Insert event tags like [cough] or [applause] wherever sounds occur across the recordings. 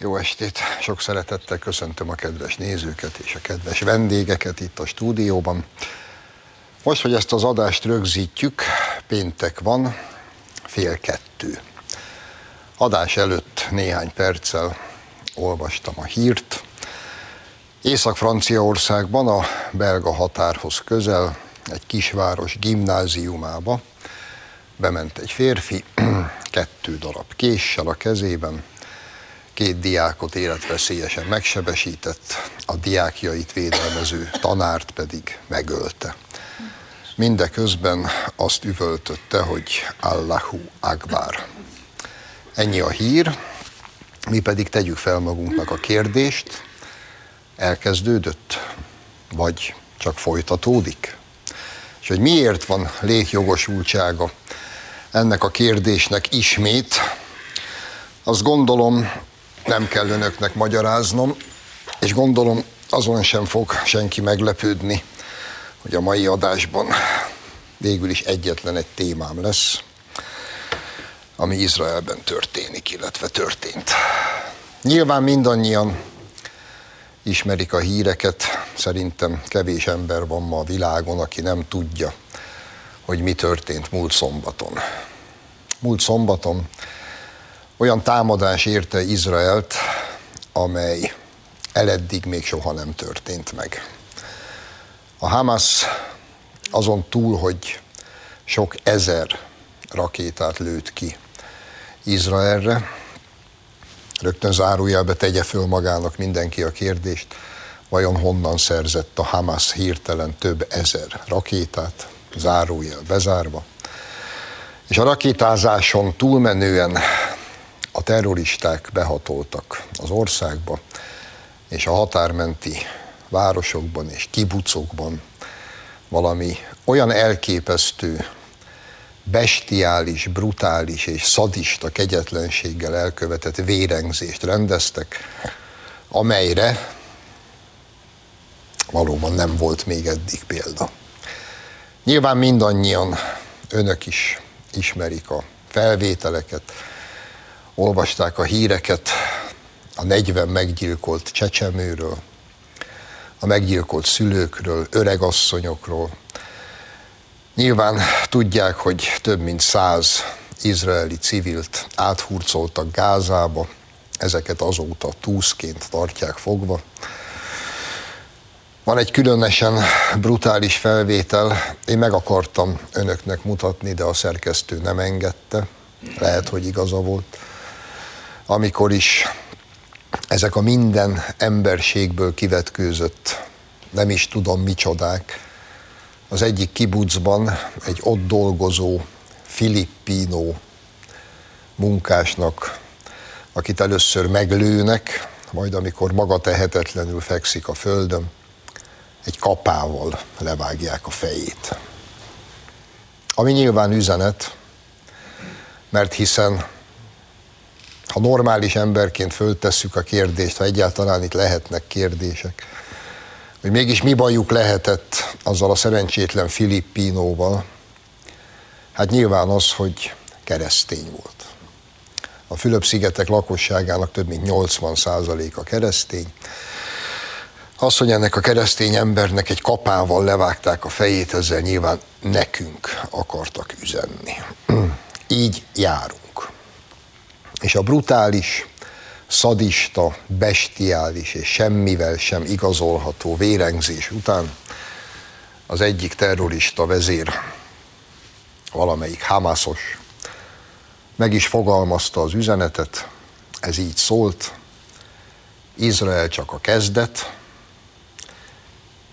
Jó estét! Sok szeretettel köszöntöm a kedves nézőket és a kedves vendégeket itt a stúdióban. Most, hogy ezt az adást rögzítjük, péntek van, fél kettő. Adás előtt néhány perccel olvastam a hírt. Észak-Franciaországban, a belga határhoz közel, egy kisváros gimnáziumába bement egy férfi, [clears throat] kettő darab késsel a kezében, két diákot életveszélyesen megsebesített, a diákjait védelmező tanárt pedig megölte. Mindeközben azt üvöltötte, hogy Allahu Akbar. Ennyi a hír, mi pedig tegyük fel magunknak a kérdést, elkezdődött, vagy csak folytatódik? És hogy miért van létjogosultsága ennek a kérdésnek ismét, azt gondolom nem kell önöknek magyaráznom, és gondolom azon sem fog senki meglepődni, hogy a mai adásban végül is egyetlen egy témám lesz, ami Izraelben történik, illetve történt. Nyilván mindannyian ismerik a híreket, szerintem kevés ember van ma a világon, aki nem tudja, hogy mi történt múlt szombaton. Múlt szombaton olyan támadás érte Izraelt, amely eleddig még soha nem történt meg. A Hamas azon túl, hogy sok ezer rakétát lőtt ki Izraelre, rögtön zárójelbe tegye föl magának mindenki a kérdést, vajon honnan szerzett a Hamas hirtelen több ezer rakétát, zárójel bezárva. És a rakétázáson túlmenően a terroristák behatoltak az országba, és a határmenti városokban és kibucokban valami olyan elképesztő, bestiális, brutális és szadista kegyetlenséggel elkövetett vérengzést rendeztek, amelyre valóban nem volt még eddig példa. Nyilván mindannyian önök is ismerik a felvételeket, olvasták a híreket a 40 meggyilkolt csecsemőről, a meggyilkolt szülőkről, öregasszonyokról. Nyilván tudják, hogy több mint száz izraeli civilt áthurcoltak Gázába, ezeket azóta túszként tartják fogva. Van egy különösen brutális felvétel, én meg akartam önöknek mutatni, de a szerkesztő nem engedte, lehet, hogy igaza volt amikor is ezek a minden emberségből kivetkőzött, nem is tudom micsodák, az egyik kibucban egy ott dolgozó filippino munkásnak, akit először meglőnek, majd amikor maga tehetetlenül fekszik a földön, egy kapával levágják a fejét. Ami nyilván üzenet, mert hiszen ha normális emberként föltesszük a kérdést, ha egyáltalán itt lehetnek kérdések, hogy mégis mi bajuk lehetett azzal a szerencsétlen Filippinóval, hát nyilván az, hogy keresztény volt. A Fülöp-szigetek lakosságának több mint 80% a keresztény. Az, hogy ennek a keresztény embernek egy kapával levágták a fejét, ezzel nyilván nekünk akartak üzenni. [clears throat] Így járunk. És a brutális, szadista, bestiális és semmivel sem igazolható vérengzés után az egyik terrorista vezér, valamelyik Hamasos, meg is fogalmazta az üzenetet, ez így szólt, Izrael csak a kezdet,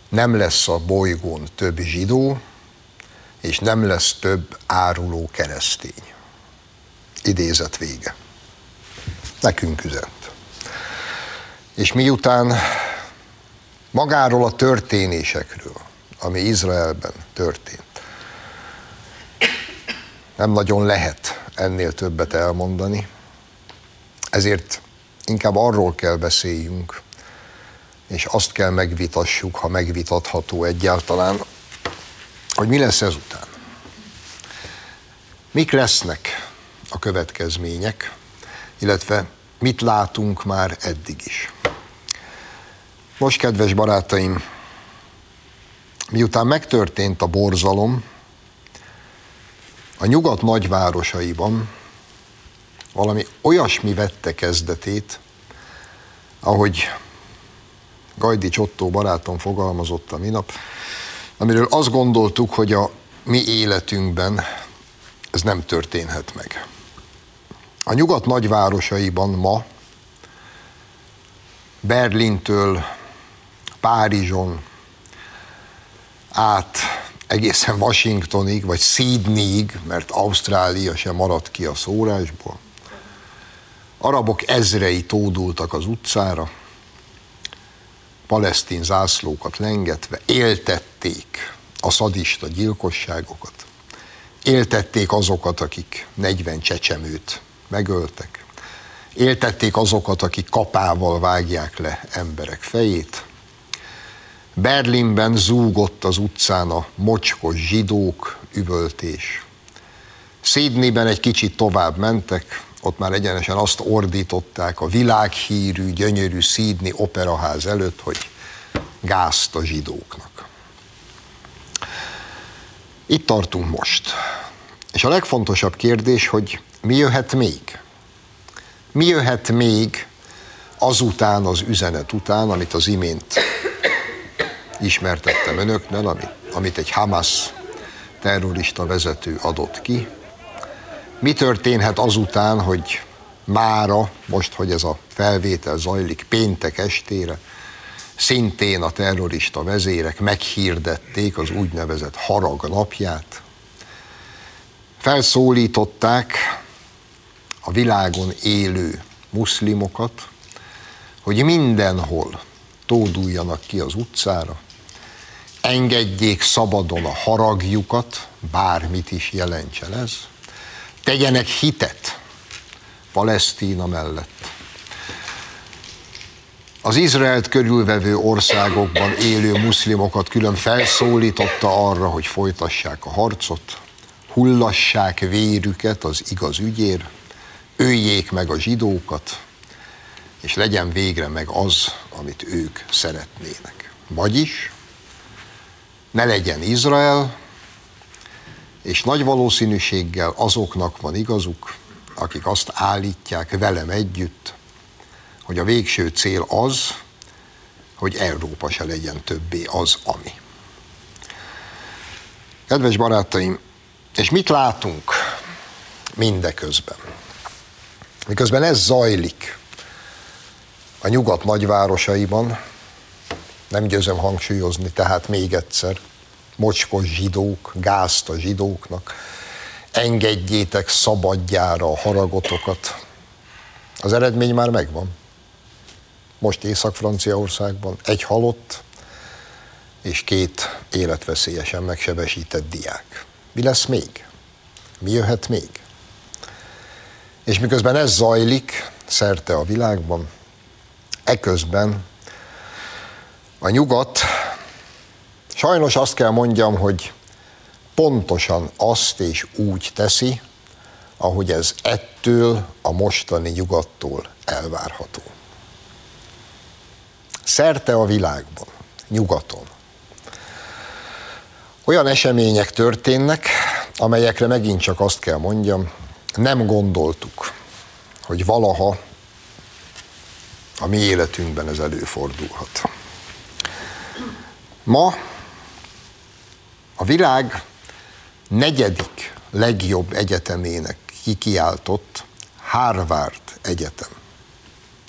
nem lesz a bolygón több zsidó, és nem lesz több áruló keresztény. Idézet vége nekünk üzent. És miután magáról a történésekről, ami Izraelben történt, nem nagyon lehet ennél többet elmondani, ezért inkább arról kell beszéljünk, és azt kell megvitassuk, ha megvitatható egyáltalán, hogy mi lesz ezután. Mik lesznek a következmények, illetve mit látunk már eddig is. Most, kedves barátaim, miután megtörtént a borzalom, a nyugat nagyvárosaiban valami olyasmi vette kezdetét, ahogy Gajdi Csottó barátom fogalmazott a minap, amiről azt gondoltuk, hogy a mi életünkben ez nem történhet meg. A nyugat nagyvárosaiban ma Berlintől Párizson át egészen Washingtonig, vagy Sydneyig, mert Ausztrália sem maradt ki a szórásból. Arabok ezrei tódultak az utcára, palesztin zászlókat lengetve, éltették a szadista gyilkosságokat, éltették azokat, akik 40 csecsemőt megöltek, éltették azokat, akik kapával vágják le emberek fejét, Berlinben zúgott az utcán a mocskos zsidók üvöltés. Sydneyben egy kicsit tovább mentek, ott már egyenesen azt ordították a világhírű, gyönyörű Sydney operaház előtt, hogy gázt a zsidóknak. Itt tartunk most. És a legfontosabb kérdés, hogy mi jöhet még? Mi jöhet még azután, az üzenet után, amit az imént ismertettem önöknek, amit, amit egy Hamas terrorista vezető adott ki. Mi történhet azután, hogy mára, most, hogy ez a felvétel zajlik péntek estére, szintén a terrorista vezérek meghirdették az úgynevezett harag napját. Felszólították a világon élő muszlimokat, hogy mindenhol tóduljanak ki az utcára, engedjék szabadon a haragjukat, bármit is jelentsen ez, tegyenek hitet Palesztína mellett. Az Izraelt körülvevő országokban élő muszlimokat külön felszólította arra, hogy folytassák a harcot, hullassák vérüket az igaz ügyér, öljék meg a zsidókat, és legyen végre meg az, amit ők szeretnének. Vagyis ne legyen Izrael, és nagy valószínűséggel azoknak van igazuk, akik azt állítják velem együtt, hogy a végső cél az, hogy Európa se legyen többé az, ami. Kedves barátaim, és mit látunk mindeközben? Miközben ez zajlik a nyugat nagyvárosaiban, nem győzöm hangsúlyozni, tehát még egyszer, mocskos zsidók, gázt a zsidóknak, engedjétek szabadjára a haragotokat. Az eredmény már megvan. Most Észak-Franciaországban egy halott és két életveszélyesen megsebesített diák. Mi lesz még? Mi jöhet még? És miközben ez zajlik szerte a világban, eközben a nyugat, sajnos azt kell mondjam, hogy pontosan azt és úgy teszi, ahogy ez ettől a mostani nyugattól elvárható. Szerte a világban, nyugaton. Olyan események történnek, amelyekre megint csak azt kell mondjam, nem gondoltuk, hogy valaha a mi életünkben ez előfordulhat. Ma a világ negyedik legjobb egyetemének kikiáltott Harvard Egyetem.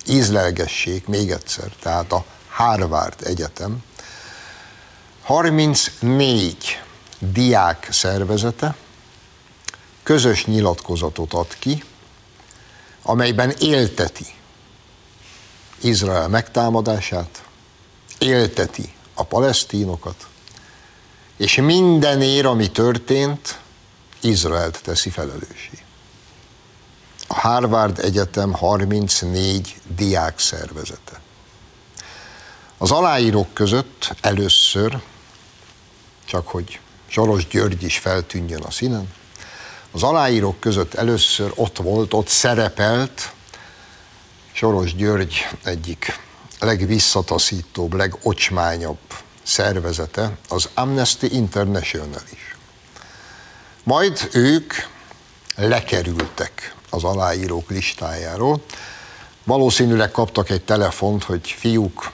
Ízlelgessék még egyszer, tehát a Harvard Egyetem 34 diák szervezete közös nyilatkozatot ad ki, amelyben élteti Izrael megtámadását, élteti a palesztínokat, és mindenért, ami történt, Izraelt teszi felelőssé. A Harvard Egyetem 34 diák szervezete. Az aláírók között először, csak hogy Soros György is feltűnjön a színen, Az aláírók között először ott volt, ott szerepelt Soros György egyik legvisszataszítóbb, legocsmányabb szervezete, az Amnesty International is. Majd ők lekerültek az aláírók listájáról. Valószínűleg kaptak egy telefont, hogy fiúk,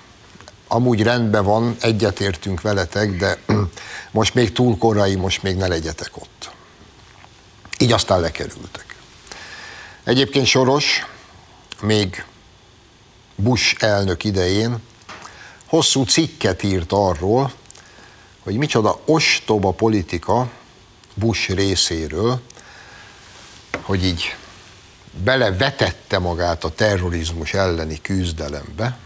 amúgy rendben van, egyetértünk veletek, de [clears throat] most még túl korai, most még ne legyetek ott. Így aztán lekerültek. Egyébként Soros még Bush elnök idején hosszú cikket írt arról, hogy micsoda ostoba politika Bush részéről, hogy így belevetette magát a terrorizmus elleni küzdelembe,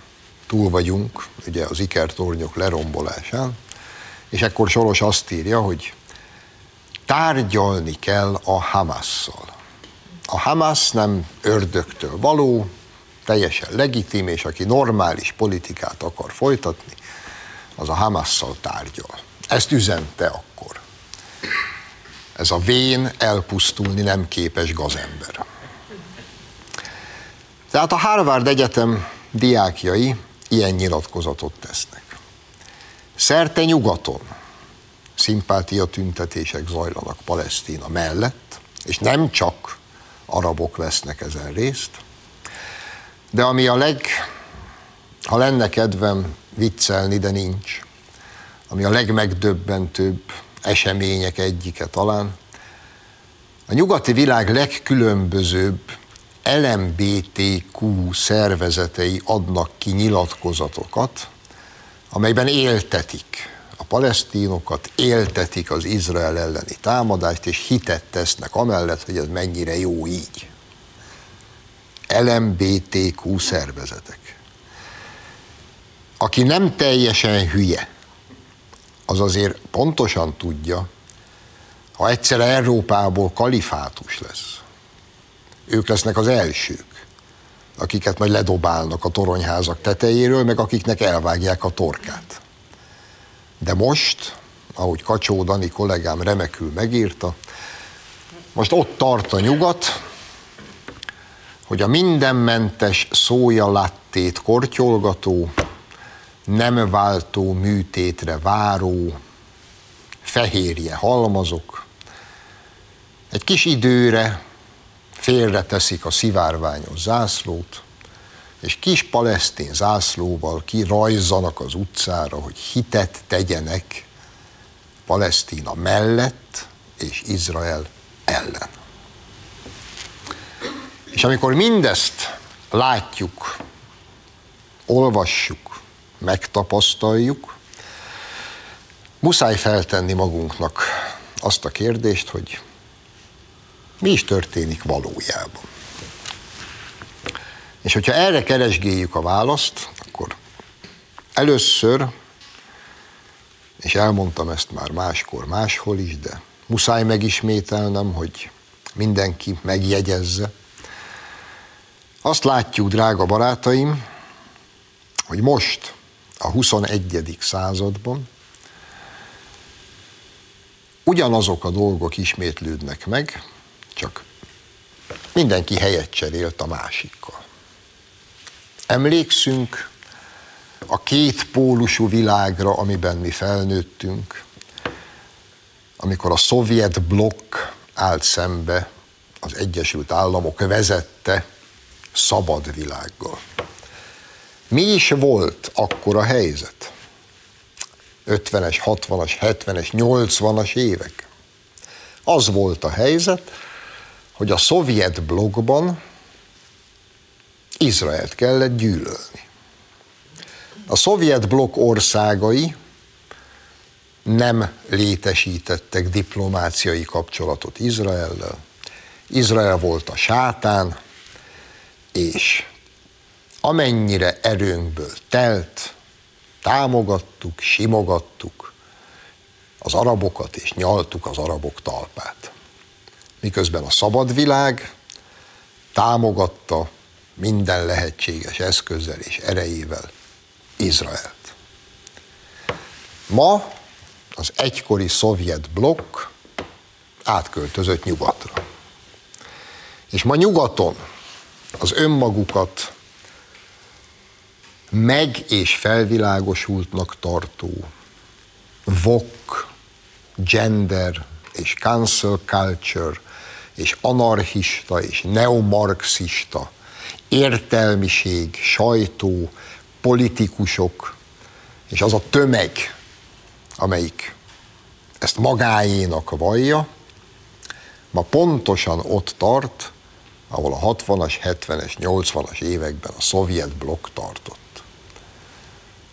túl vagyunk, ugye az ikertornyok lerombolásán, és ekkor Soros azt írja, hogy tárgyalni kell a Hamasszal. A Hamas nem ördögtől való, teljesen legitim, és aki normális politikát akar folytatni, az a Hamasszal tárgyal. Ezt üzente akkor. Ez a vén elpusztulni nem képes gazember. Tehát a Harvard Egyetem diákjai ilyen nyilatkozatot tesznek. Szerte nyugaton szimpátia tüntetések zajlanak Palesztina mellett, és nem csak arabok vesznek ezen részt, de ami a leg, ha lenne kedvem viccelni, de nincs, ami a legmegdöbbentőbb események egyike talán, a nyugati világ legkülönbözőbb LMBTQ szervezetei adnak ki nyilatkozatokat, amelyben éltetik palesztínokat, éltetik az Izrael elleni támadást, és hitet tesznek amellett, hogy ez mennyire jó így. LMBTQ szervezetek. Aki nem teljesen hülye, az azért pontosan tudja, ha egyszer Európából kalifátus lesz, ők lesznek az elsők, akiket majd ledobálnak a toronyházak tetejéről, meg akiknek elvágják a torkát. De most, ahogy Kacsó Dani kollégám remekül megírta, most ott tart a nyugat, hogy a mindenmentes szója lattét kortyolgató, nem váltó műtétre váró, fehérje halmazok, egy kis időre félreteszik a szivárványos zászlót, és kis palesztin zászlóval kirajzanak az utcára, hogy hitet tegyenek Palesztina mellett és Izrael ellen. És amikor mindezt látjuk, olvassuk, megtapasztaljuk, muszáj feltenni magunknak azt a kérdést, hogy mi is történik valójában. És hogyha erre keresgéljük a választ, akkor először, és elmondtam ezt már máskor, máshol is, de muszáj megismételnem, hogy mindenki megjegyezze. Azt látjuk, drága barátaim, hogy most, a 21. században ugyanazok a dolgok ismétlődnek meg, csak mindenki helyet cserélt a másikkal. Emlékszünk a két pólusú világra, amiben mi felnőttünk, amikor a szovjet blokk állt szembe az Egyesült Államok vezette szabad világgal. Mi is volt akkor a helyzet? 50-es, 60-as, 70-es, 80-as évek. Az volt a helyzet, hogy a szovjet blogban Izraelt kellett gyűlölni. A szovjet blokk országai nem létesítettek diplomáciai kapcsolatot Izraellel. Izrael volt a sátán, és amennyire erőnkből telt, támogattuk, simogattuk az arabokat, és nyaltuk az arabok talpát. Miközben a szabad világ támogatta minden lehetséges eszközzel és erejével Izraelt. Ma az egykori szovjet blokk átköltözött nyugatra. És ma nyugaton az önmagukat meg és felvilágosultnak tartó vok, gender és cancel culture és anarchista és neomarxista értelmiség, sajtó, politikusok és az a tömeg, amelyik ezt magáénak vallja, ma pontosan ott tart, ahol a 60-as, 70-es, 80-as években a szovjet blokk tartott.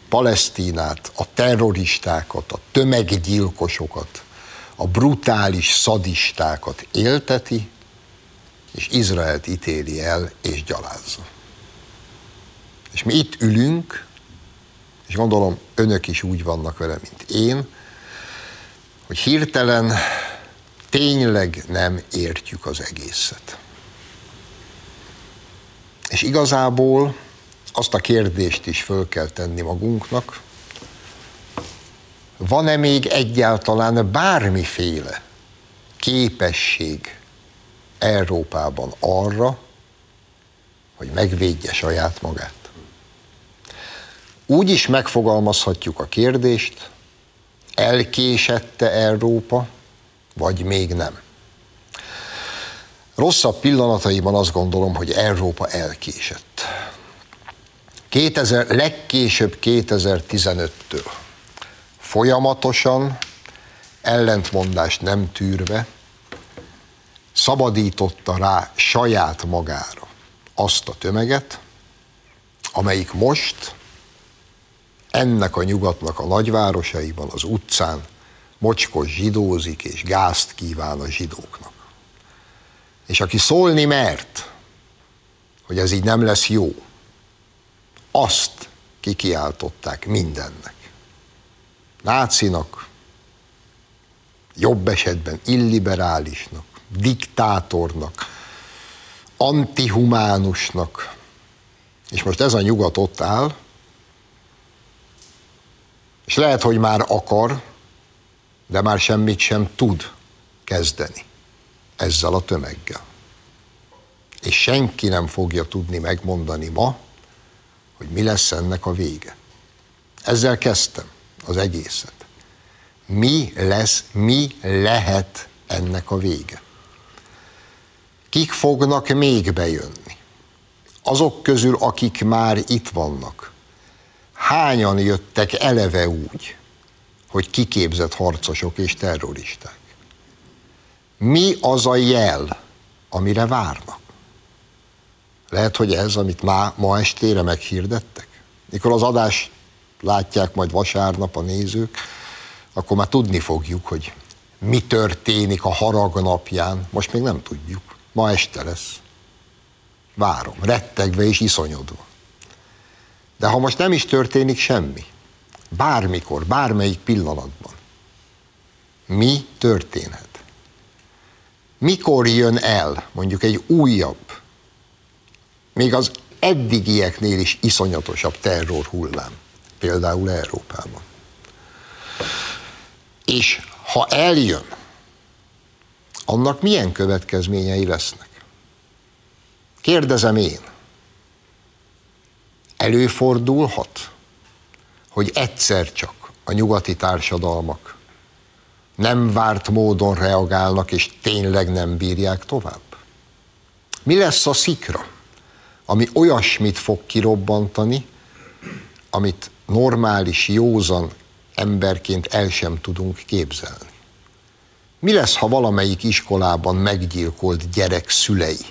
Palesztinát, a terroristákat, a tömeggyilkosokat, a brutális szadistákat élteti, és Izraelt ítéli el és gyalázza. És mi itt ülünk, és gondolom önök is úgy vannak vele, mint én, hogy hirtelen tényleg nem értjük az egészet. És igazából azt a kérdést is föl kell tenni magunknak, van-e még egyáltalán bármiféle képesség Európában arra, hogy megvédje saját magát? Úgy is megfogalmazhatjuk a kérdést, elkésette Európa, vagy még nem. Rosszabb pillanataiban azt gondolom, hogy Európa elkésett. 2000, legkésőbb 2015-től folyamatosan, ellentmondást nem tűrve, szabadította rá saját magára azt a tömeget, amelyik most ennek a nyugatnak a nagyvárosaiban, az utcán mocskos zsidózik és gázt kíván a zsidóknak. És aki szólni mert, hogy ez így nem lesz jó, azt kikiáltották mindennek. Nácinak, jobb esetben illiberálisnak, diktátornak, antihumánusnak. És most ez a nyugat ott áll, és lehet, hogy már akar, de már semmit sem tud kezdeni ezzel a tömeggel. És senki nem fogja tudni megmondani ma, hogy mi lesz ennek a vége. Ezzel kezdtem az egészet. Mi lesz, mi lehet ennek a vége? Kik fognak még bejönni? Azok közül, akik már itt vannak, hányan jöttek eleve úgy, hogy kiképzett harcosok és terroristák? Mi az a jel, amire várnak? Lehet, hogy ez, amit má, ma estére meghirdettek? Mikor az adás látják majd vasárnap a nézők, akkor már tudni fogjuk, hogy mi történik a harag napján. Most még nem tudjuk. Ma este lesz. Várom, rettegve és iszonyodva. De ha most nem is történik semmi, bármikor, bármelyik pillanatban, mi történhet? Mikor jön el mondjuk egy újabb, még az eddigieknél is iszonyatosabb terror hullám, például Európában? És ha eljön, annak milyen következményei lesznek? Kérdezem én, előfordulhat, hogy egyszer csak a nyugati társadalmak nem várt módon reagálnak, és tényleg nem bírják tovább? Mi lesz a szikra, ami olyasmit fog kirobbantani, amit normális, józan emberként el sem tudunk képzelni? Mi lesz, ha valamelyik iskolában meggyilkolt gyerek szülei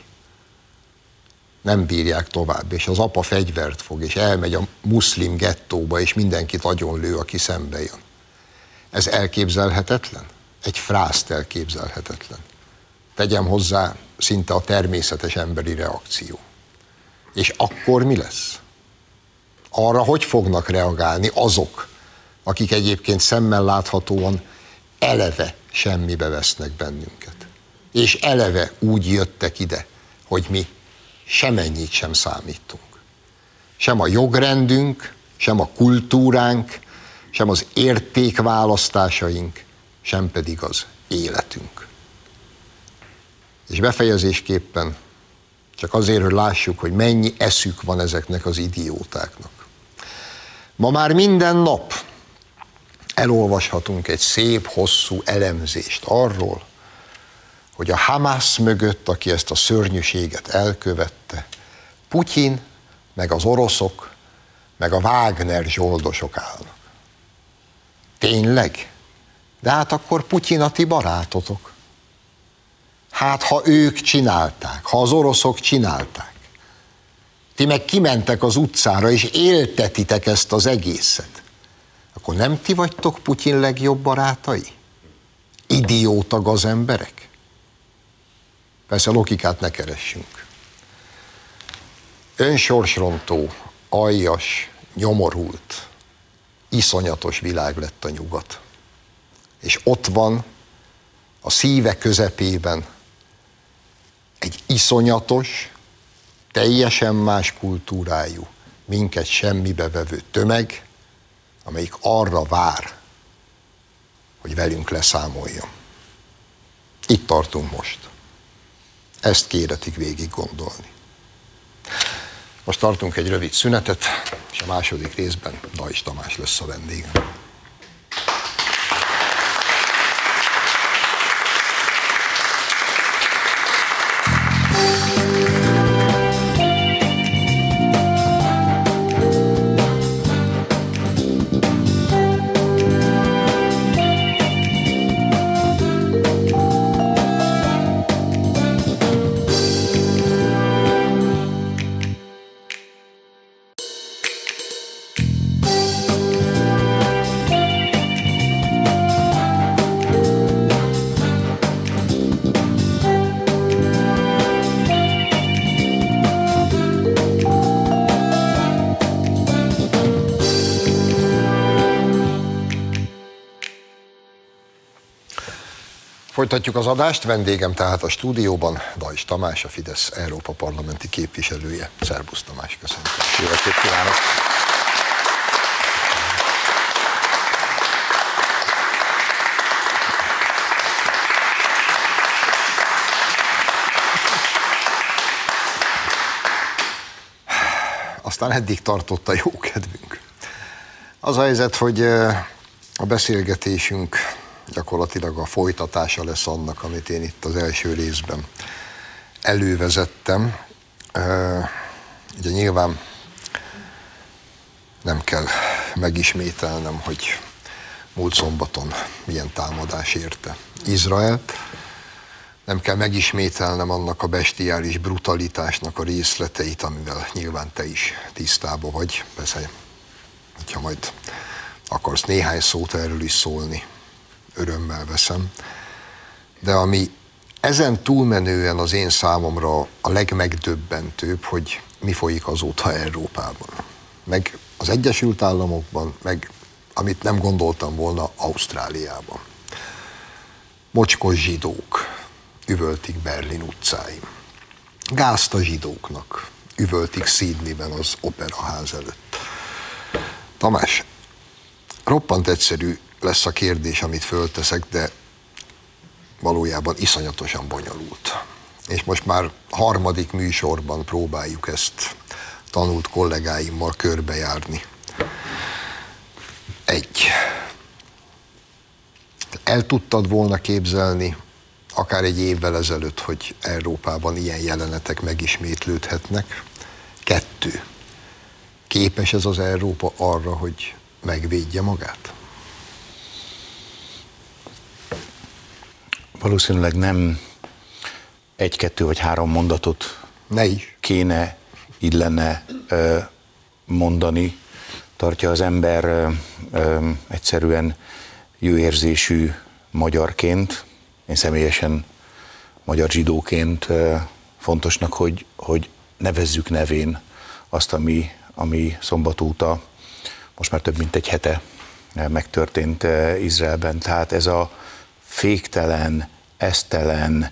nem bírják tovább, és az apa fegyvert fog, és elmegy a muszlim gettóba, és mindenkit lő, aki szembe jön. Ez elképzelhetetlen? Egy frászt elképzelhetetlen. Tegyem hozzá szinte a természetes emberi reakció. És akkor mi lesz? Arra hogy fognak reagálni azok, akik egyébként szemmel láthatóan eleve semmibe vesznek bennünket. És eleve úgy jöttek ide, hogy mi semennyit sem számítunk. Sem a jogrendünk, sem a kultúránk, sem az értékválasztásaink, sem pedig az életünk. És befejezésképpen csak azért, hogy lássuk, hogy mennyi eszük van ezeknek az idiótáknak. Ma már minden nap elolvashatunk egy szép, hosszú elemzést arról, hogy a Hamas mögött, aki ezt a szörnyűséget elkövette, Putyin, meg az oroszok, meg a Wagner zsoldosok állnak. Tényleg? De hát akkor Putyin a ti barátotok. Hát ha ők csinálták, ha az oroszok csinálták, ti meg kimentek az utcára, és éltetitek ezt az egészet, akkor nem ti vagytok Putyin legjobb barátai? Idióta az emberek? Persze logikát ne keressünk. Önsorsrontó, aljas, nyomorult, iszonyatos világ lett a nyugat. És ott van a szíve közepében egy iszonyatos, teljesen más kultúrájú, minket semmibe vevő tömeg, amelyik arra vár, hogy velünk leszámoljon. Itt tartunk most. Ezt kéretik végig gondolni. Most tartunk egy rövid szünetet, és a második részben Dajs Tamás lesz a vendégem. Folytatjuk az adást, vendégem tehát a stúdióban Dajs Tamás, a Fidesz Európa Parlamenti képviselője. Szerbusz Tamás, köszönöm. Jó estét kívánok! Aztán eddig tartott a jó kedvünk. Az a helyzet, hogy eh, a beszélgetésünk gyakorlatilag a folytatása lesz annak, amit én itt az első részben elővezettem. Ugye nyilván nem kell megismételnem, hogy múlt szombaton milyen támadás érte Izraelt. Nem kell megismételnem annak a bestiális brutalitásnak a részleteit, amivel nyilván te is tisztában vagy. Persze, hogyha majd akarsz néhány szót erről is szólni, örömmel veszem. De ami ezen túlmenően az én számomra a legmegdöbbentőbb, hogy mi folyik azóta Európában. Meg az Egyesült Államokban, meg amit nem gondoltam volna Ausztráliában. Mocskos zsidók üvöltik Berlin utcáin. Gázt a zsidóknak üvöltik Sydneyben az operaház előtt. Tamás, roppant egyszerű lesz a kérdés, amit fölteszek, de valójában iszonyatosan bonyolult. És most már harmadik műsorban próbáljuk ezt tanult kollégáimmal körbejárni. Egy. El tudtad volna képzelni, akár egy évvel ezelőtt, hogy Európában ilyen jelenetek megismétlődhetnek? Kettő. Képes ez az Európa arra, hogy megvédje magát? Valószínűleg nem egy, kettő vagy három mondatot ne is. kéne, illene mondani. Tartja az ember egyszerűen jó érzésű magyarként, én személyesen magyar zsidóként fontosnak, hogy, hogy nevezzük nevén azt, ami, ami szombat óta, most már több mint egy hete megtörtént Izraelben. Tehát ez a féktelen, esztelen,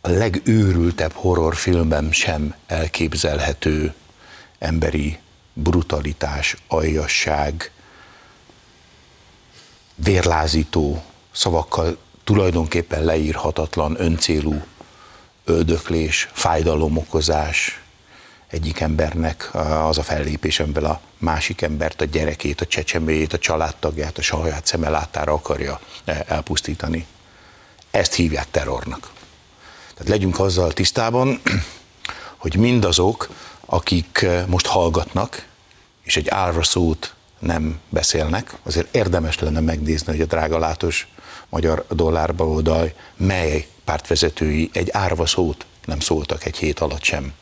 a legőrültebb horrorfilmben sem elképzelhető. Emberi brutalitás, aljasság, vérlázító szavakkal tulajdonképpen leírhatatlan, öncélú öldöklés, fájdalomokozás, egyik embernek az a fellépés, amivel a másik embert, a gyerekét, a csecseméjét, a családtagját, a saját szeme láttára akarja e, elpusztítani. Ezt hívják terrornak. Tehát legyünk azzal tisztában, [clears throat] hogy mindazok, akik e, most hallgatnak, és egy álra szót nem beszélnek, azért érdemes lenne megnézni, hogy a drága látos magyar dollárba oldal, mely pártvezetői egy árva szót nem szóltak egy hét alatt sem.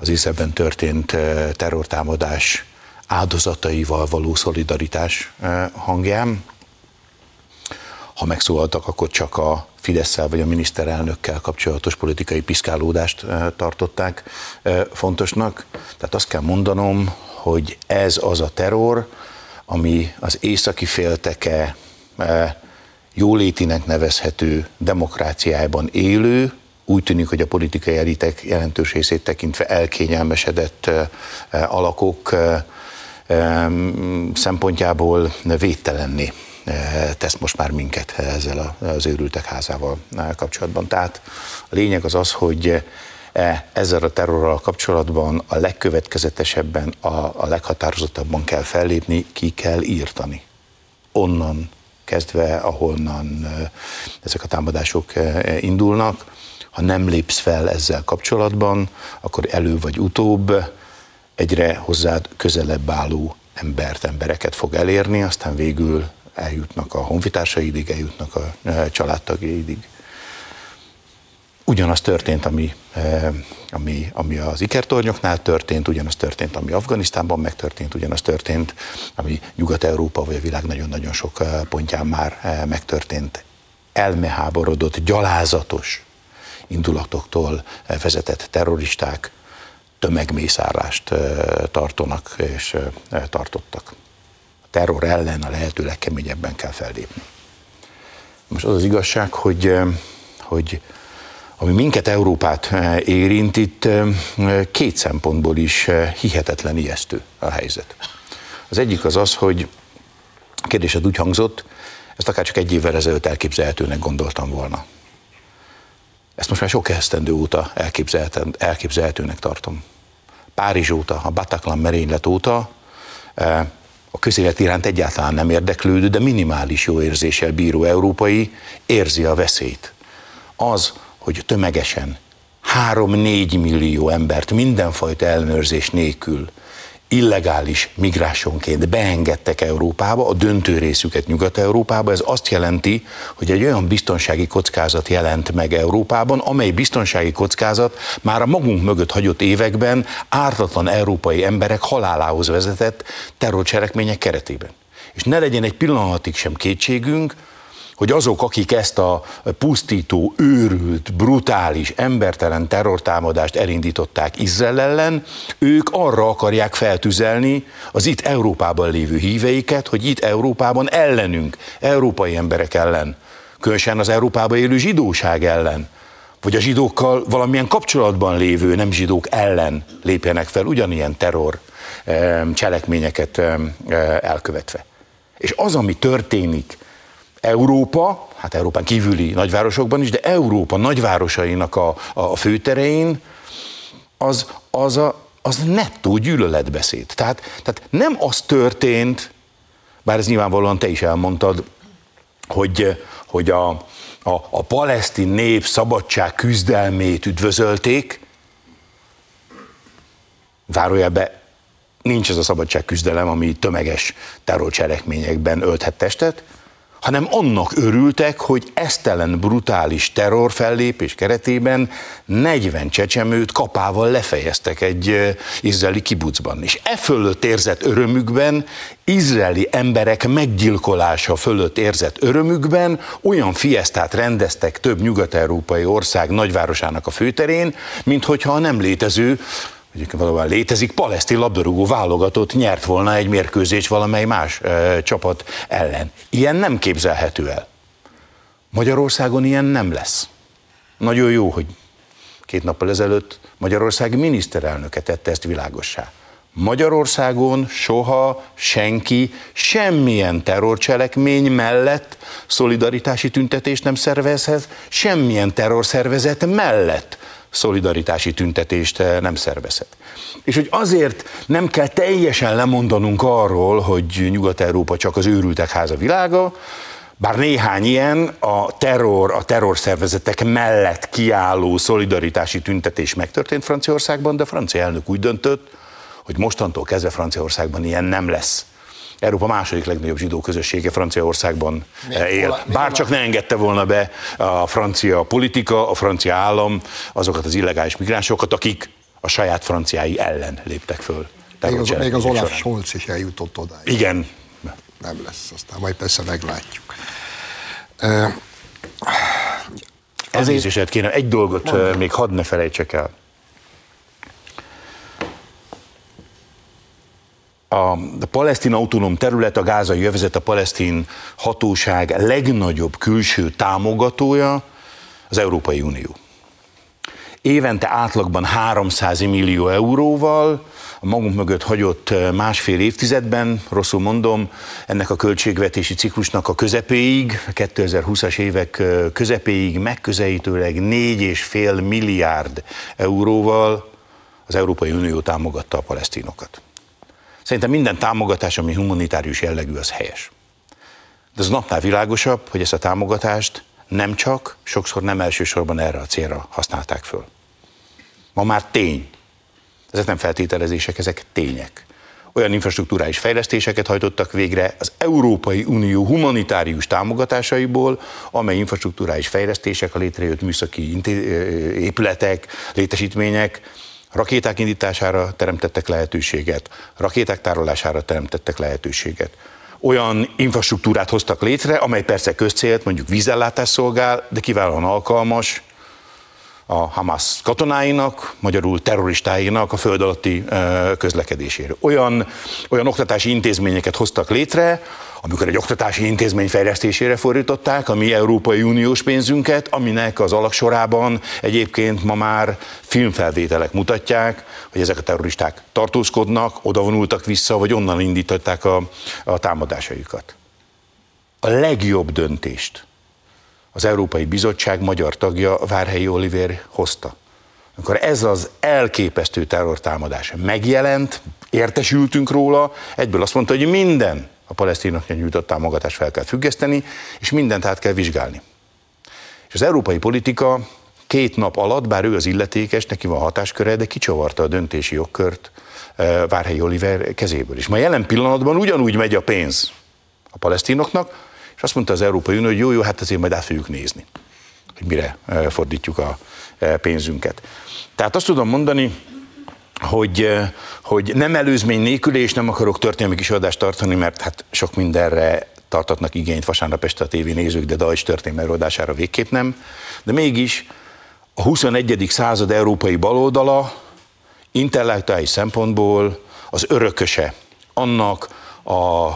Az Iszebben történt eh, terrortámadás áldozataival való szolidaritás eh, hangján. Ha megszólaltak, akkor csak a fidesz vagy a miniszterelnökkel kapcsolatos politikai piszkálódást eh, tartották fontosnak. Tehát azt kell mondanom, hogy ez az a terror, ami az északi félteke jólétinek nevezhető demokráciájában élő, úgy tűnik, hogy a politikai elitek jelentős részét tekintve elkényelmesedett alakok szempontjából védtelenni tesz most már minket ezzel az őrültek házával kapcsolatban. Tehát a lényeg az az, hogy ezzel a terrorral kapcsolatban a legkövetkezetesebben, a, a leghatározottabban kell fellépni, ki kell írtani. Onnan kezdve, ahonnan ezek a támadások indulnak. Ha nem lépsz fel ezzel kapcsolatban, akkor elő vagy utóbb egyre hozzád közelebb álló embert, embereket fog elérni, aztán végül eljutnak a honfitársaidig, eljutnak a családtagjaidig ugyanaz történt, ami, eh, ami, ami az ikertornyoknál történt, ugyanaz történt, ami Afganisztánban megtörtént, ugyanaz történt, ami Nyugat-Európa vagy a világ nagyon-nagyon sok eh, pontján már eh, megtörtént. Elmeháborodott, gyalázatos indulatoktól vezetett terroristák tömegmészárlást tartanak és tartottak. A terror ellen a lehető legkeményebben kell fellépni. Most az az igazság, hogy, hogy ami minket, Európát érint, itt két szempontból is hihetetlen ijesztő a helyzet. Az egyik az az, hogy a kérdésed úgy hangzott, ezt akár csak egy évvel ezelőtt elképzelhetőnek gondoltam volna. Ezt most már sok esztendő óta elképzelhetőnek tartom. Párizs óta, a Bataclan merénylet óta a közélet iránt egyáltalán nem érdeklődő, de minimális jó érzéssel bíró európai érzi a veszélyt. Az, hogy tömegesen 3-4 millió embert mindenfajta ellenőrzés nélkül illegális migránsonként beengedtek Európába, a döntő részüket Nyugat-Európába, ez azt jelenti, hogy egy olyan biztonsági kockázat jelent meg Európában, amely biztonsági kockázat már a magunk mögött hagyott években ártatlan európai emberek halálához vezetett terrorcselekmények keretében. És ne legyen egy pillanatig sem kétségünk, hogy azok, akik ezt a pusztító, őrült, brutális, embertelen terrortámadást elindították Izrael ellen, ők arra akarják feltüzelni az itt Európában lévő híveiket, hogy itt Európában ellenünk, európai emberek ellen, különösen az Európában élő zsidóság ellen, vagy a zsidókkal valamilyen kapcsolatban lévő nem zsidók ellen lépjenek fel ugyanilyen terror cselekményeket elkövetve. És az, ami történik Európa, hát Európán kívüli nagyvárosokban is, de Európa nagyvárosainak a, a főterein, az, az, a, az nettó gyűlöletbeszéd. Tehát, tehát nem az történt, bár ez nyilvánvalóan te is elmondtad, hogy, hogy a, a, a palesztin nép szabadság küzdelmét üdvözölték, zárójelbe nincs ez a szabadság küzdelem, ami tömeges terrorcselekményekben ölthet testet, hanem annak örültek, hogy esztelen brutális terrorfellépés keretében 40 csecsemőt kapával lefejeztek egy izraeli kibucban. És e fölött érzett örömükben, izraeli emberek meggyilkolása fölött érzett örömükben olyan fiesztát rendeztek több nyugat-európai ország nagyvárosának a főterén, mint hogyha a nem létező egyébként valóban létezik, palesztin labdarúgó válogatott nyert volna egy mérkőzés valamely más e, csapat ellen. Ilyen nem képzelhető el. Magyarországon ilyen nem lesz. Nagyon jó, hogy két nappal ezelőtt Magyarország miniszterelnöke tette ezt világossá. Magyarországon soha senki semmilyen terrorcselekmény mellett szolidaritási tüntetést nem szervezhet, semmilyen terrorszervezet mellett szolidaritási tüntetést eh, nem szervezhet. És hogy azért nem kell teljesen lemondanunk arról, hogy Nyugat-Európa csak az őrültek háza világa, bár néhány ilyen a terror, a terrorszervezetek mellett kiálló szolidaritási tüntetés megtörtént Franciaországban, de francia elnök úgy döntött, hogy mostantól kezdve Franciaországban ilyen nem lesz. Európa második legnagyobb zsidó közössége Franciaországban miért, él. Bár csak ne engedte volna be a francia politika, a francia állam azokat az illegális migránsokat, akik a saját franciái ellen léptek föl. Még az, még az Olaf Scholz is eljutott oda. Igen. Nem lesz, aztán majd persze meglátjuk. Ezért is kéne egy dolgot Mondom. még hadd ne felejtsek el. A palesztin autonóm terület, a gázai övezet, a palesztin hatóság legnagyobb külső támogatója az Európai Unió. Évente átlagban 300 millió euróval, a magunk mögött hagyott másfél évtizedben, rosszul mondom, ennek a költségvetési ciklusnak a közepéig, 2020-as évek közepéig megközelítőleg 4,5 milliárd euróval az Európai Unió támogatta a palesztinokat. Szerintem minden támogatás, ami humanitárius jellegű, az helyes. De az napnál világosabb, hogy ezt a támogatást nem csak, sokszor nem elsősorban erre a célra használták föl. Ma már tény. Ezek nem feltételezések, ezek tények. Olyan infrastruktúrális fejlesztéseket hajtottak végre az Európai Unió humanitárius támogatásaiból, amely infrastruktúrális fejlesztések, a létrejött műszaki épületek, létesítmények Rakéták indítására teremtettek lehetőséget, rakéták tárolására teremtettek lehetőséget. Olyan infrastruktúrát hoztak létre, amely persze közcélt, mondjuk vízellátás szolgál, de kiválóan alkalmas a Hamas katonáinak, magyarul terroristáinak a föld alatti közlekedésére. Olyan, olyan oktatási intézményeket hoztak létre, amikor egy oktatási intézmény fejlesztésére fordították a mi Európai Uniós pénzünket, aminek az alaksorában egyébként ma már filmfelvételek mutatják, hogy ezek a terroristák tartózkodnak, odavonultak vissza, vagy onnan indították a, a támadásaikat. A legjobb döntést az Európai Bizottság magyar tagja Várhelyi Oliver hozta. Amikor ez az elképesztő terrortámadás megjelent, értesültünk róla, egyből azt mondta, hogy minden a palesztinoknak nyújtott támogatást fel kell függeszteni, és mindent át kell vizsgálni. És az európai politika két nap alatt, bár ő az illetékes, neki van hatásköre, de kicsavarta a döntési jogkört eh, Várhelyi Oliver kezéből. És ma jelen pillanatban ugyanúgy megy a pénz a palesztinoknak, és azt mondta az Európai Unió, hogy jó, jó, hát azért majd át fogjuk nézni, hogy mire eh, fordítjuk a eh, pénzünket. Tehát azt tudom mondani, hogy, hogy nem előzmény nélkül, és nem akarok történelmi kis tartani, mert hát sok mindenre tartatnak igényt vasárnap este a tévénézők, de Dajcs történelmi adására végképp nem. De mégis a 21. század európai baloldala intellektuális szempontból az örököse annak a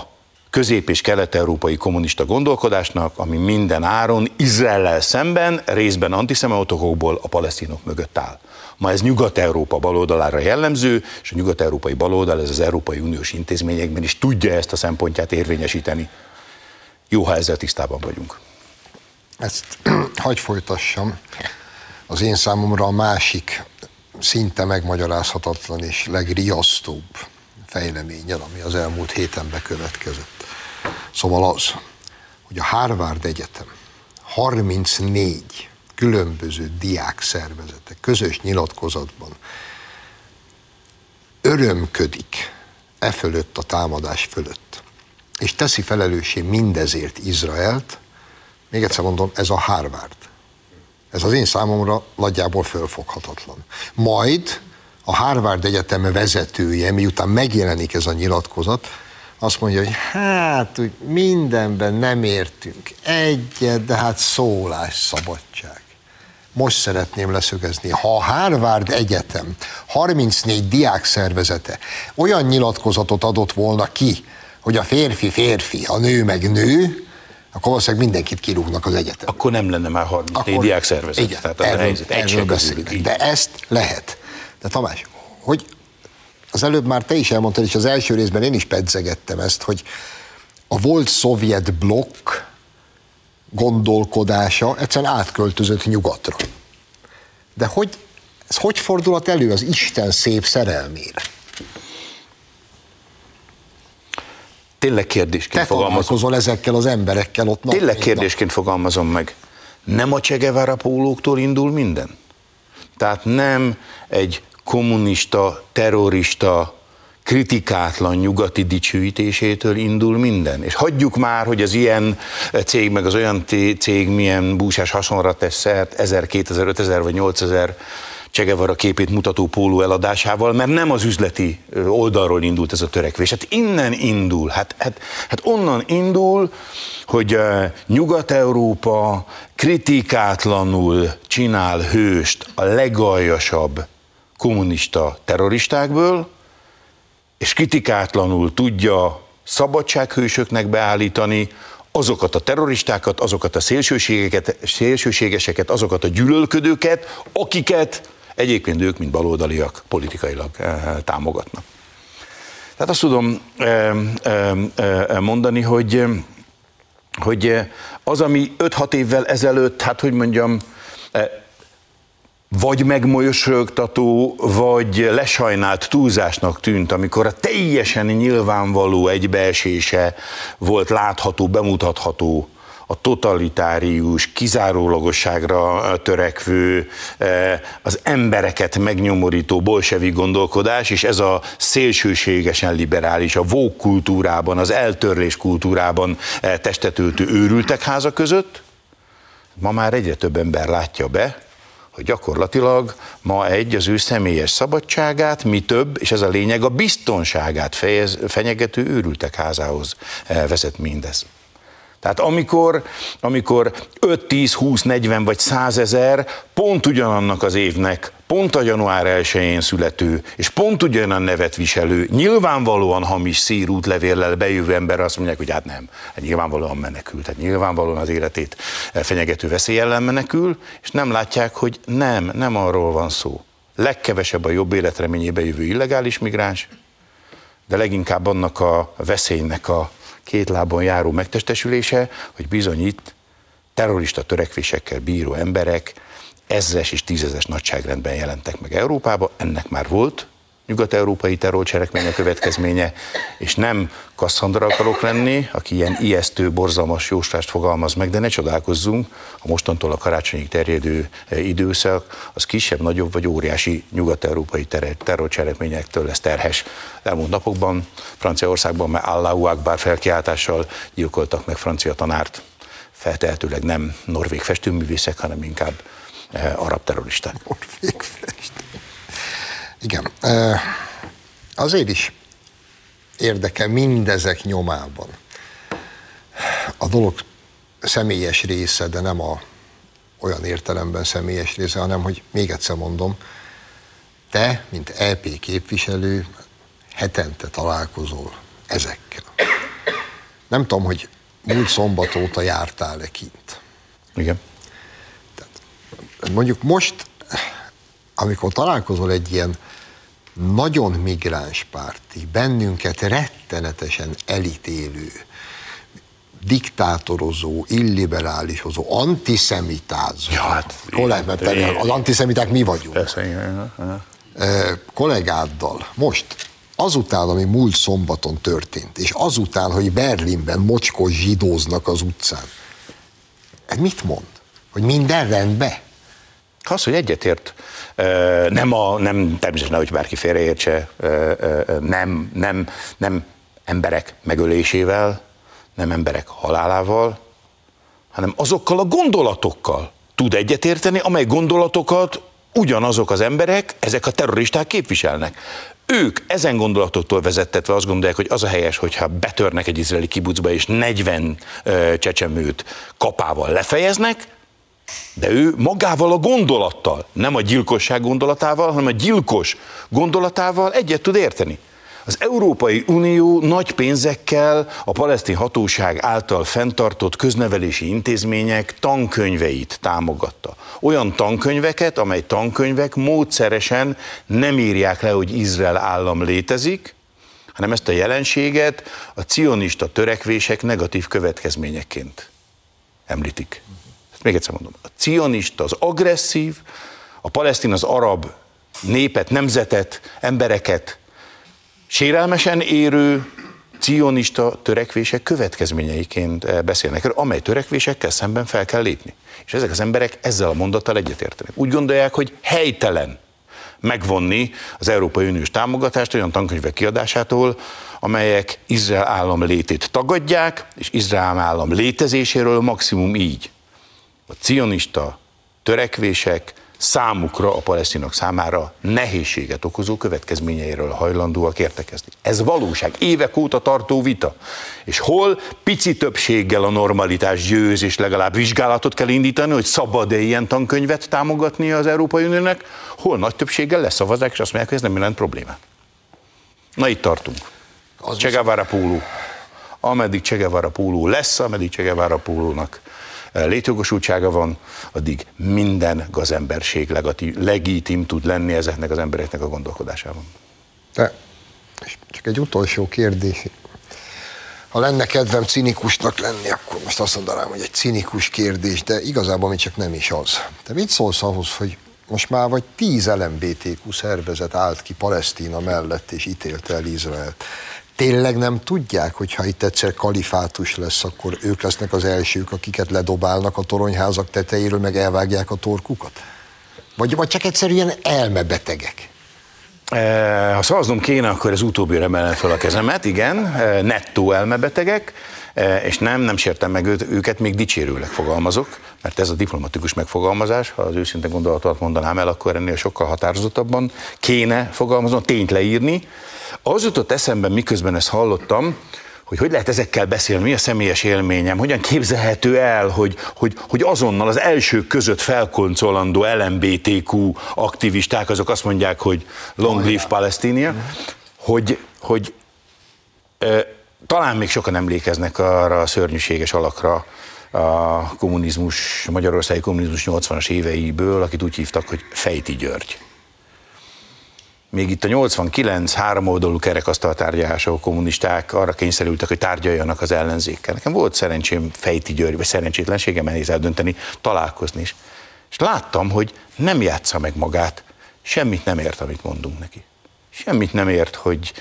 közép- és kelet-európai kommunista gondolkodásnak, ami minden áron Izraellel szemben, részben antiszemeutokokból a palesztinok mögött áll. Ma ez Nyugat-Európa baloldalára jellemző, és a nyugat-európai baloldal ez az Európai Uniós intézményekben is tudja ezt a szempontját érvényesíteni. Jó, ha ezzel tisztában vagyunk. Ezt [clears throat] hagy folytassam. Az én számomra a másik szinte megmagyarázhatatlan és legriasztóbb fejleményen, ami az elmúlt héten bekövetkezett. Szóval az, hogy a Harvard Egyetem 34 különböző diák szervezetek közös nyilatkozatban örömködik e fölött a támadás fölött, és teszi felelőssé mindezért Izraelt, még egyszer mondom, ez a Harvard. Ez az én számomra nagyjából fölfoghatatlan. Majd a Harvard Egyetem vezetője, miután megjelenik ez a nyilatkozat, azt mondja, hogy hát úgy mindenben nem értünk egyet, de hát szabadság. Most szeretném leszögezni, ha a Harvard Egyetem 34 diák szervezete olyan nyilatkozatot adott volna ki, hogy a férfi férfi, a nő meg nő, akkor valószínűleg mindenkit kirúgnak az egyetem. Akkor nem lenne már 34 diák szervezet. Igen, Tehát erről, a helyzet erről beszélünk. De ezt lehet. De Tamás, hogy az előbb már te is elmondtad, és az első részben én is pedzegettem ezt, hogy a volt szovjet blokk gondolkodása egyszerűen átköltözött nyugatra. De hogy, ez hogy fordulhat elő az Isten szép szerelmére? Tényleg kérdésként Te fogalmazom. ezekkel az emberekkel ott. Tényleg kérdésként nap. fogalmazom meg. Nem a Che Guevara pólóktól indul minden? Tehát nem egy kommunista, terrorista, kritikátlan nyugati dicsőítésétől indul minden. És hagyjuk már, hogy az ilyen cég, meg az olyan cég milyen búsás hasonra tesz szert 1000, 2000, 5000 vagy 8000 Csegevara képét mutató póló eladásával, mert nem az üzleti oldalról indult ez a törekvés. Hát innen indul, hát, hát, hát onnan indul, hogy Nyugat-Európa kritikátlanul csinál hőst a legaljasabb kommunista terroristákből, és kritikátlanul tudja szabadsághősöknek beállítani azokat a terroristákat, azokat a szélsőségeket, szélsőségeseket, azokat a gyűlölködőket, akiket egyébként ők, mint baloldaliak, politikailag eh, támogatnak. Tehát azt tudom eh, eh, mondani, hogy, hogy az, ami 5-6 évvel ezelőtt, hát hogy mondjam, vagy megmolyosogtató, vagy lesajnált túlzásnak tűnt, amikor a teljesen nyilvánvaló egybeesése volt látható, bemutatható a totalitárius, kizárólagosságra törekvő, eh, az embereket megnyomorító bolsevi gondolkodás, és ez a szélsőségesen liberális, a vók kultúrában, az eltörlés kultúrában eh, testetöltő őrültek háza között, ma már egyre több ember látja be, hogy gyakorlatilag ma egy az ő személyes szabadságát, mi több, és ez a lényeg, a biztonságát fejez, fenyegető őrültek házához eh, vezet mindez. Tehát amikor, amikor 5, 10, 20, 40 vagy 100 ezer pont ugyanannak az évnek, pont a január 1-én születő, és pont ugyanan nevet viselő, nyilvánvalóan hamis szírút levéllel bejövő ember azt mondják, hogy hát nem, hát nyilvánvalóan menekül, tehát nyilvánvalóan az életét fenyegető veszély ellen menekül, és nem látják, hogy nem, nem arról van szó. Legkevesebb a jobb életreményébe jövő illegális migráns, de leginkább annak a veszélynek a két lábon járó megtestesülése, hogy bizony itt terrorista törekvésekkel bíró emberek ezres és tízezes nagyságrendben jelentek meg Európába, ennek már volt nyugat-európai terrorcselekménye következménye, és nem Kasszandra akarok lenni, aki ilyen ijesztő, borzalmas jóslást fogalmaz meg, de ne csodálkozzunk, a mostantól a karácsonyig terjedő eh, időszak, az kisebb, nagyobb vagy óriási nyugat-európai terrorcselekményektől lesz terhes. Elmúlt napokban Franciaországban már Allahu Akbar felkiáltással gyilkoltak meg francia tanárt, feltehetőleg nem norvég festőművészek, hanem inkább eh, arab terroristák. Norvég. Igen. Azért is érdekel mindezek nyomában a dolog személyes része, de nem a olyan értelemben személyes része, hanem hogy még egyszer mondom, te, mint EP képviselő, hetente találkozol ezekkel. Nem tudom, hogy múlt szombat óta jártál-e kint. Igen. Tehát mondjuk most, amikor találkozol egy ilyen nagyon migránspárti, bennünket rettenetesen elítélő, diktátorozó, illiberálisozó, antiszemitázó. Ja, hát, kollég, mert az antiszemiták mi vagyunk. Persze, kollégáddal most, azután, ami múlt szombaton történt, és azután, hogy Berlinben mocskos zsidóznak az utcán, mit mond? Hogy minden rendben? Az, hogy egyetért, nem, a, nem természetesen, hogy bárki félreértse, nem, nem, nem emberek megölésével, nem emberek halálával, hanem azokkal a gondolatokkal tud egyetérteni, amely gondolatokat ugyanazok az emberek, ezek a terroristák képviselnek. Ők ezen gondolatoktól vezettetve azt gondolják, hogy az a helyes, hogyha betörnek egy izraeli kibucba és 40 csecsemőt kapával lefejeznek, de ő magával a gondolattal, nem a gyilkosság gondolatával, hanem a gyilkos gondolatával egyet tud érteni. Az Európai Unió nagy pénzekkel a palesztin hatóság által fenntartott köznevelési intézmények tankönyveit támogatta. olyan tankönyveket, amely tankönyvek módszeresen nem írják le, hogy Izrael állam létezik, hanem ezt a jelenséget a cionista törekvések negatív következményeként említik. Még egyszer mondom. A cionista, az agresszív, a palesztin, az arab népet, nemzetet, embereket sérelmesen érő cionista törekvések következményeiként eh, beszélnek erről, amely törekvésekkel szemben fel kell lépni. És ezek az emberek ezzel a mondattal egyetértenek. Úgy gondolják, hogy helytelen megvonni az Európai Uniós támogatást olyan tankönyvek kiadásától, amelyek Izrael állam létét tagadják, és Izrael állam létezéséről maximum így. A cionista törekvések számukra, a palesztinok számára nehézséget okozó következményeiről hajlandóak értekezni. Ez valóság, évek óta tartó vita. És hol pici többséggel a normalitás győz, és legalább vizsgálatot kell indítani, hogy szabad-e ilyen tankönyvet támogatni az Európai Uniónak, hol nagy többséggel leszavazák, és azt mondják, hogy ez nem jelent problémát. Na itt tartunk. Csegevara póló. Ameddig Csegevara póló lesz, ameddig Csegevara pólónak létjogosultsága van, addig minden gazemberség legitim tud lenni ezeknek az embereknek a gondolkodásában. De csak egy utolsó kérdés. Ha lenne kedvem cinikusnak lenni, akkor most azt mondanám, hogy egy cinikus kérdés, de igazából mi csak nem is az. Te mit szólsz ahhoz, hogy most már vagy tíz LMBTQ szervezet állt ki Palesztina mellett és ítélte el Izraelt tényleg nem tudják, hogy ha itt egyszer kalifátus lesz, akkor ők lesznek az elsők, akiket ledobálnak a toronyházak tetejéről, meg elvágják a torkukat? Vagy, vagy csak egyszerűen elmebetegek? E, ha szavaznom kéne, akkor ez utóbbi emelem fel a kezemet, igen, e, nettó elmebetegek, és nem, nem sértem meg őt, őket, még dicsérőleg fogalmazok, mert ez a diplomatikus megfogalmazás, ha az őszinte gondolatot mondanám el, akkor ennél sokkal határozottabban kéne fogalmaznom, tényt leírni, az jutott eszembe, miközben ezt hallottam, hogy hogy lehet ezekkel beszélni, mi a személyes élményem, hogyan képzelhető el, hogy, hogy, hogy azonnal az elsők között felkoncolandó LMBTQ aktivisták, azok azt mondják, hogy long live Palestine, hogy, hogy e, talán még sokan emlékeznek arra a szörnyűséges alakra, a kommunizmus, Magyarországi kommunizmus 80-as éveiből, akit úgy hívtak, hogy Fejti György még itt a 89 három oldalú kerekasztal tárgyalások kommunisták arra kényszerültek, hogy tárgyaljanak az ellenzékkel. Nekem volt szerencsém Fejti György, vagy szerencsétlenségem nehéz eldönteni, találkozni is. És láttam, hogy nem játsza meg magát, semmit nem ért, amit mondunk neki. Semmit nem ért, hogy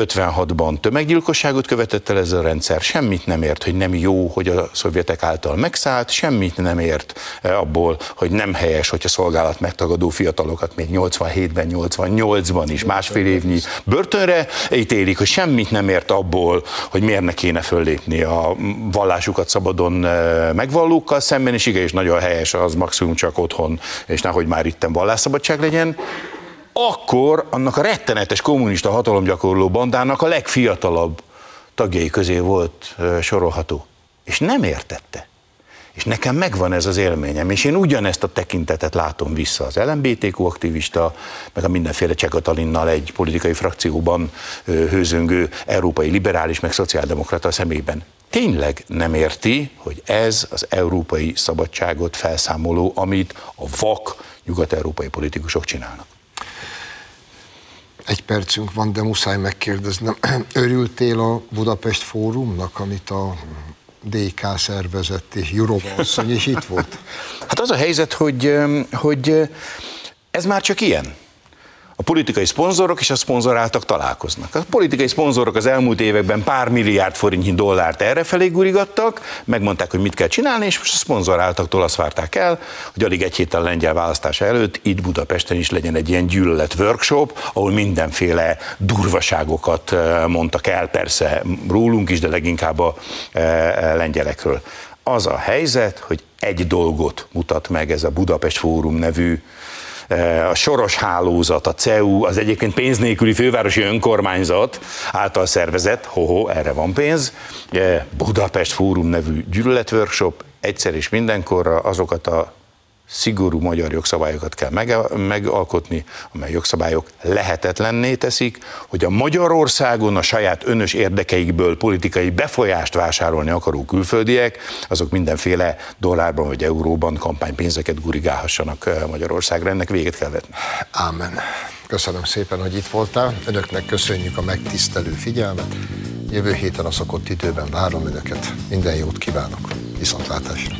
56-ban tömeggyilkosságot követett el ez a rendszer, semmit nem ért, hogy nem jó, hogy a szovjetek által megszállt, semmit nem ért eh, abból, hogy nem helyes, hogy a szolgálat megtagadó fiatalokat még 87-ben, 88-ban is másfél évnyi börtönre ítélik, hogy semmit nem ért abból, hogy miért ne kéne föllépni a vallásukat szabadon eh, megvallókkal szemben, és igen, és nagyon helyes az maximum csak otthon, és nehogy már itten vallásszabadság legyen akkor annak a rettenetes kommunista hatalomgyakorló bandának a legfiatalabb tagjai közé volt sorolható. És nem értette. És nekem megvan ez az élményem, és én ugyanezt a tekintetet látom vissza az LMBTQ aktivista, meg a mindenféle Csekatalinnal egy politikai frakcióban hőzöngő európai liberális, meg szociáldemokrata szemében. Tényleg nem érti, hogy ez az európai szabadságot felszámoló, amit a vak nyugat-európai politikusok csinálnak egy percünk van, de muszáj megkérdeznem. [clears throat] Örültél a Budapest Fórumnak, amit a DK szervezett, és Jurova asszony is itt volt? Hát az a helyzet, hogy, hogy ez már csak ilyen a politikai szponzorok és a szponzoráltak találkoznak. A politikai szponzorok az elmúlt években pár milliárd forintnyi dollárt errefelé gurigattak, megmondták, hogy mit kell csinálni, és most a szponzoráltaktól azt várták el, hogy alig egy héttel lengyel választása előtt itt Budapesten is legyen egy ilyen gyűlölet workshop, ahol mindenféle durvaságokat eh, mondtak el, persze rólunk is, de leginkább a eh, lengyelekről. Az a helyzet, hogy egy dolgot mutat meg ez a Budapest Fórum nevű Eh, a Soros Hálózat, a CEU, az egyébként pénz nélküli fővárosi önkormányzat által szervezett, hoho, erre van pénz, eh, Budapest Fórum nevű gyűlöletworkshop, egyszer és mindenkorra azokat a szigorú magyar jogszabályokat kell megalkotni, amely jogszabályok lehetetlenné teszik, hogy a Magyarországon a saját önös érdekeikből politikai befolyást vásárolni akaró külföldiek, azok mindenféle dollárban vagy euróban kampánypénzeket gurigálhassanak eh, Magyarországra. Ennek véget kell vetni. Ámen. Köszönöm szépen, hogy itt voltál. Önöknek köszönjük a megtisztelő figyelmet. Jövő héten a szokott időben várom Önöket. Minden jót kívánok. Viszontlátásra.